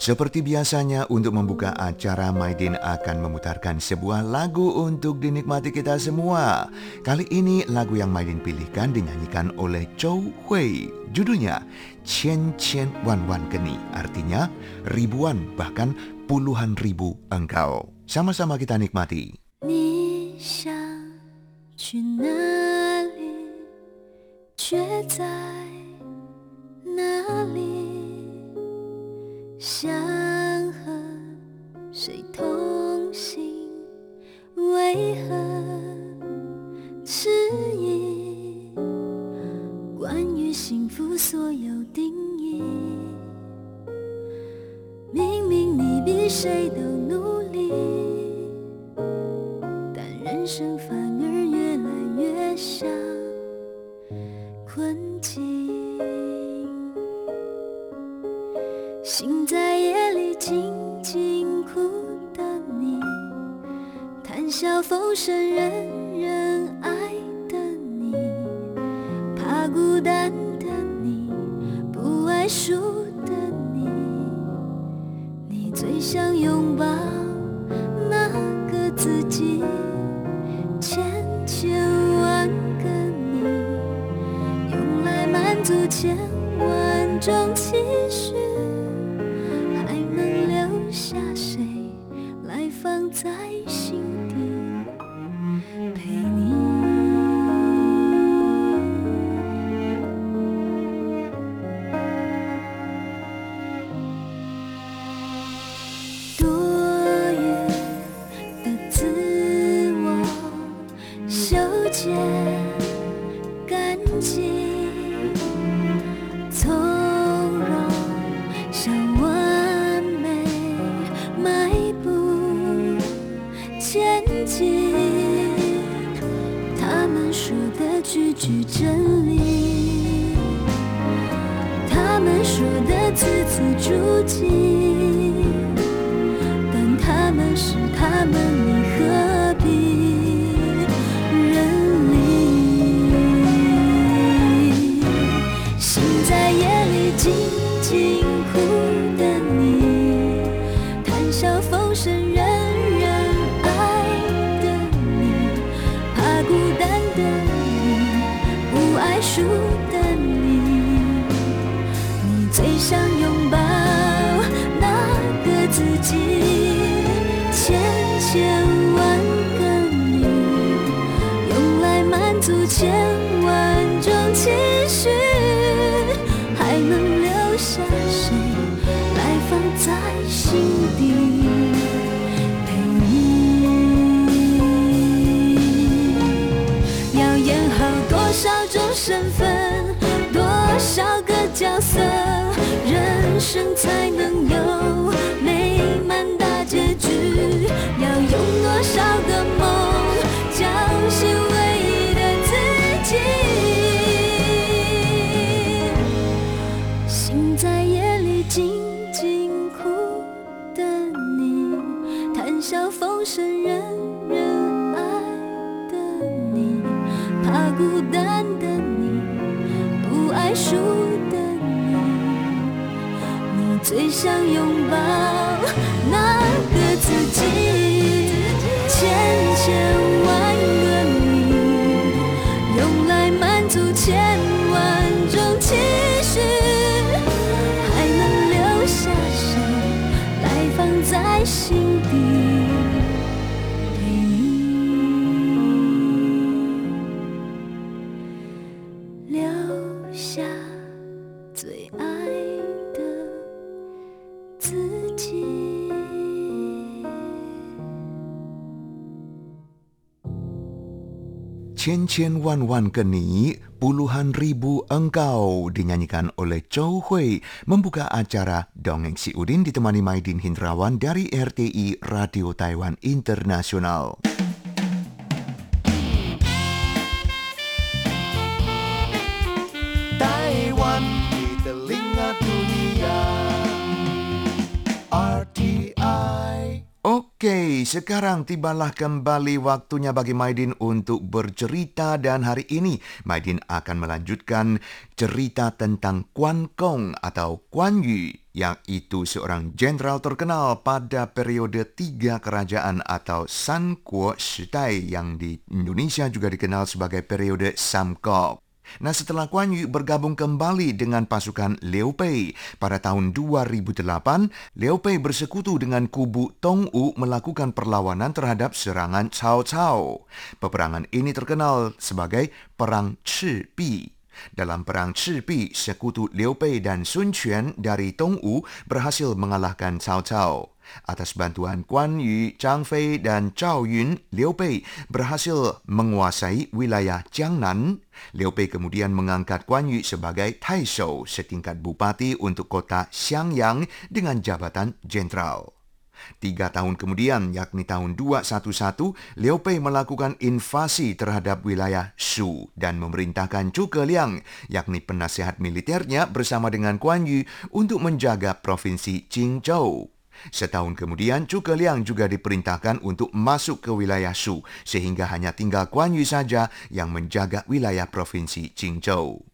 Seperti biasanya, untuk membuka acara, Maidin akan memutarkan sebuah lagu untuk dinikmati kita semua. Kali ini, lagu yang Maidin pilihkan dinyanyikan oleh Chou Hui. Judulnya, Qian Qian Wan Wan Geni, artinya ribuan bahkan puluhan ribu engkau. Sama-sama kita nikmati. 你想去哪里，却在哪里？ 想和谁同行，为何迟疑？关于幸福所有定义，明明你比谁都叫风声远心在夜里静静哭的你，谈笑风生人人爱的你，怕孤单的你，不爱输的你，你最想拥抱那个自己，千千万个你。用来满足千身份，多少个角色，人生才能 Chen Chen Wan-Wan Keni, puluhan ribu engkau dinyanyikan oleh Chow Hui membuka acara Dongeng Si Udin ditemani Maidin Hindrawan dari RTI Radio Taiwan Internasional. Taiwan di telinga dunia. RTI kembali. Sekarang tibalah kembali waktunya bagi Maidin untuk bercerita dan hari ini Maidin akan melanjutkan cerita tentang Kuan Kong atau Kuan Yu yang itu seorang jenderal terkenal pada periode tiga kerajaan atau San Kuo Shidai yang di Indonesia juga dikenal sebagai periode Samkok. Nah setelah Kuan Yu bergabung kembali dengan pasukan Liu Pei pada tahun 2008, Liu Pei bersekutu dengan kubu Tong U melakukan perlawanan terhadap serangan Cao Cao. Peperangan ini terkenal sebagai Perang Chi Bi. Dalam perang Chibi, sekutu Liu Bei dan Sun Quan dari Tong U berhasil mengalahkan Cao Cao. Atas bantuan Guan Yu, Zhang Fei, dan Zhao Yun, Liu Bei berhasil menguasai wilayah Jiangnan. Liu Bei kemudian mengangkat Guan Yu sebagai Taishou, setingkat bupati untuk kota Xiangyang dengan jabatan jenderal. Tiga tahun kemudian, yakni tahun 211, Liu Bei melakukan invasi terhadap wilayah Shu dan memerintahkan Zhuge Liang, yakni penasehat militernya bersama dengan Guan Yu untuk menjaga provinsi Jingzhou. Setahun kemudian, Zhuge Liang juga diperintahkan untuk masuk ke wilayah Shu, sehingga hanya tinggal Guan Yu saja yang menjaga wilayah provinsi Jingzhou.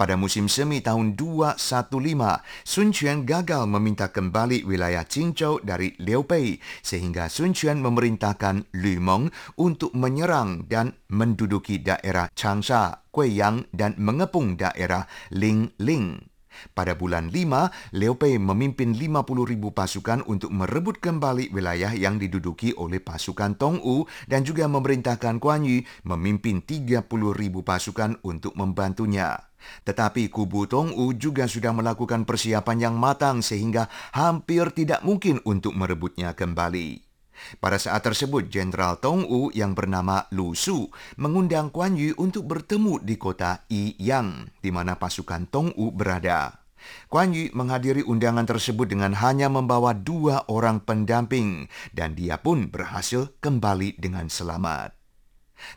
Pada musim semi tahun 215, Sun Quan gagal meminta kembali wilayah Jingzhou dari Liu Bei, sehingga Sun Quan memerintahkan Lu Meng untuk menyerang dan menduduki daerah Changsha, Guiyang, dan mengepung daerah Ling Ling. Pada bulan 5, Liu Bei memimpin 50 ribu pasukan untuk merebut kembali wilayah yang diduduki oleh pasukan Tong U dan juga memerintahkan Guan Yu memimpin 30 ribu pasukan untuk membantunya. Tetapi kubu Tong U juga sudah melakukan persiapan yang matang sehingga hampir tidak mungkin untuk merebutnya kembali. Pada saat tersebut, Jenderal Tong U yang bernama Lu Su mengundang Kuan Yu untuk bertemu di kota Yiyang, di mana pasukan Tong U berada. Kuan Yu menghadiri undangan tersebut dengan hanya membawa dua orang pendamping, dan dia pun berhasil kembali dengan selamat.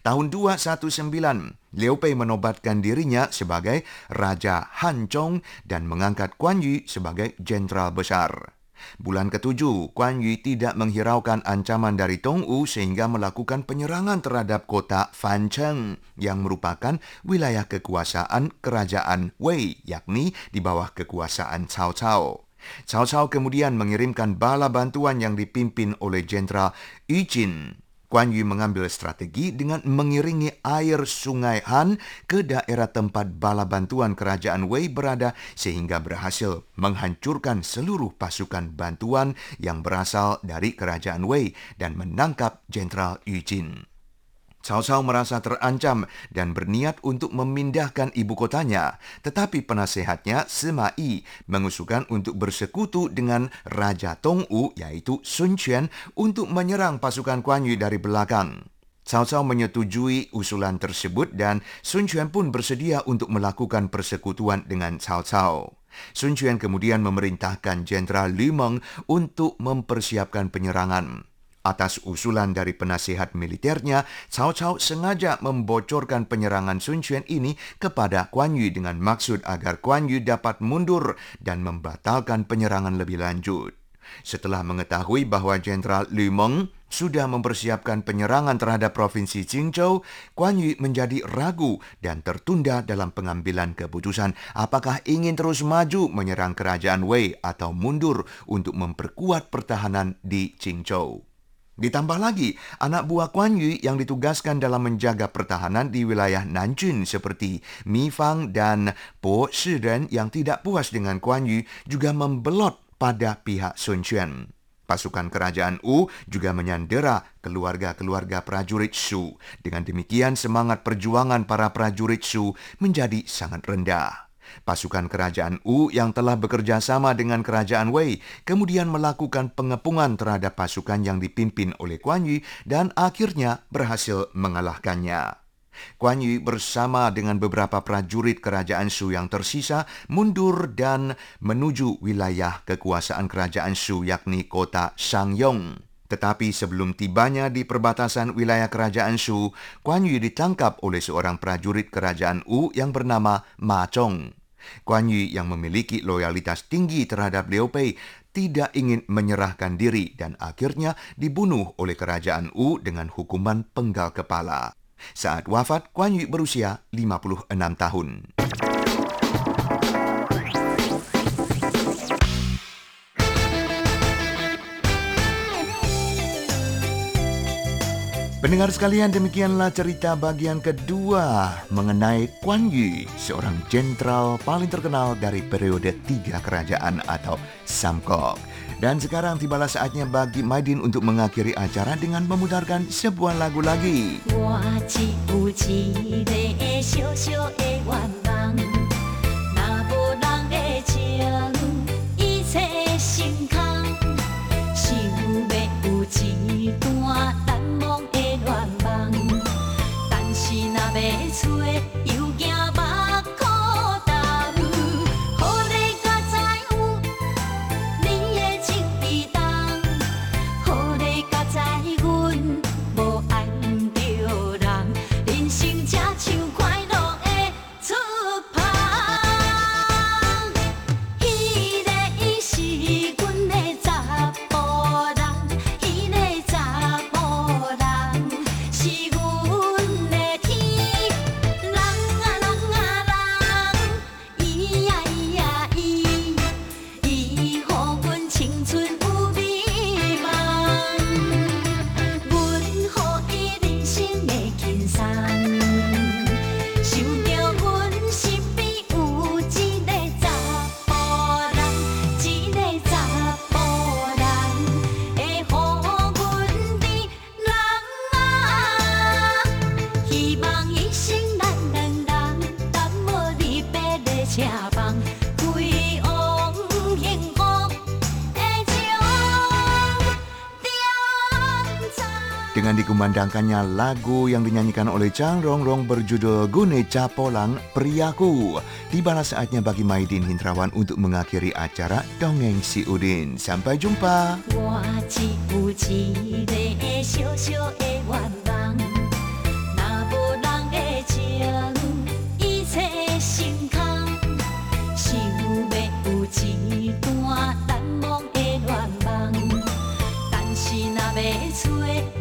Tahun 219, Liu Pei menobatkan dirinya sebagai Raja Han Zhong dan mengangkat Kuan Yu sebagai jenderal besar. Bulan ketujuh, Kuan Yu tidak menghiraukan ancaman dari Tong U sehingga melakukan penyerangan terhadap kota Fancheng yang merupakan wilayah kekuasaan kerajaan Wei, yakni di bawah kekuasaan Cao Cao. Cao Cao kemudian mengirimkan bala bantuan yang dipimpin oleh Jenderal Yu Jin Kuan Yu mengambil strategi dengan mengiringi air sungai Han ke daerah tempat bala bantuan kerajaan Wei berada sehingga berhasil menghancurkan seluruh pasukan bantuan yang berasal dari kerajaan Wei dan menangkap Jenderal Yu Jin. Cao Cao merasa terancam dan berniat untuk memindahkan ibu kotanya, tetapi penasehatnya Sima Yi mengusulkan untuk bersekutu dengan Raja Tong U yaitu Sun Quan untuk menyerang pasukan Kuan Yu dari belakang. Cao Cao menyetujui usulan tersebut dan Sun Quan pun bersedia untuk melakukan persekutuan dengan Cao Cao. Sun Quan kemudian memerintahkan Jenderal Lu Meng untuk mempersiapkan penyerangan. Atas usulan dari penasihat militernya, Cao Cao sengaja membocorkan penyerangan Sun Quan ini kepada Guan Yu dengan maksud agar Guan Yu dapat mundur dan membatalkan penyerangan lebih lanjut. Setelah mengetahui bahwa Jenderal Lu Meng sudah mempersiapkan penyerangan terhadap provinsi Jingzhou, Guan Yu menjadi ragu dan tertunda dalam pengambilan keputusan apakah ingin terus maju menyerang kerajaan Wei atau mundur untuk memperkuat pertahanan di Jingzhou. Ditambah lagi, anak buah Kuan Yu yang ditugaskan dalam menjaga pertahanan di wilayah Nanjun seperti Mi Fang dan Po Shiren yang tidak puas dengan Kuan Yu juga membelot pada pihak Sun Quan. Pasukan kerajaan U juga menyandera keluarga-keluarga prajurit Shu. Dengan demikian, semangat perjuangan para prajurit Shu menjadi sangat rendah. Pasukan kerajaan U yang telah bekerja sama dengan kerajaan Wei kemudian melakukan pengepungan terhadap pasukan yang dipimpin oleh Kuan Yu dan akhirnya berhasil mengalahkannya. Kuan Yu bersama dengan beberapa prajurit kerajaan Shu yang tersisa mundur dan menuju wilayah kekuasaan kerajaan Shu yakni kota Shangyong. Tetapi sebelum tibanya di perbatasan wilayah kerajaan Shu, Kuan Yu ditangkap oleh seorang prajurit kerajaan U yang bernama Ma Chong. Guan Yu yang memiliki loyalitas tinggi terhadap Liu Bei tidak ingin menyerahkan diri dan akhirnya dibunuh oleh kerajaan Wu dengan hukuman penggal kepala. Saat wafat, Guan Yu berusia 56 tahun. Pendengar sekalian demikianlah cerita bagian kedua mengenai Kuan Yu, seorang jenderal paling terkenal dari periode Tiga Kerajaan atau Samkok. Dan sekarang tibalah saatnya bagi Maidin untuk mengakhiri acara dengan memutarkan sebuah lagu lagi. dengan dikumandangkannya lagu yang dinyanyikan oleh Chang Rongrong berjudul Gune Capolang Priaku. Tibalah saatnya bagi Maidin Hindrawan untuk mengakhiri acara Dongeng Si Udin. Sampai jumpa. Sweet.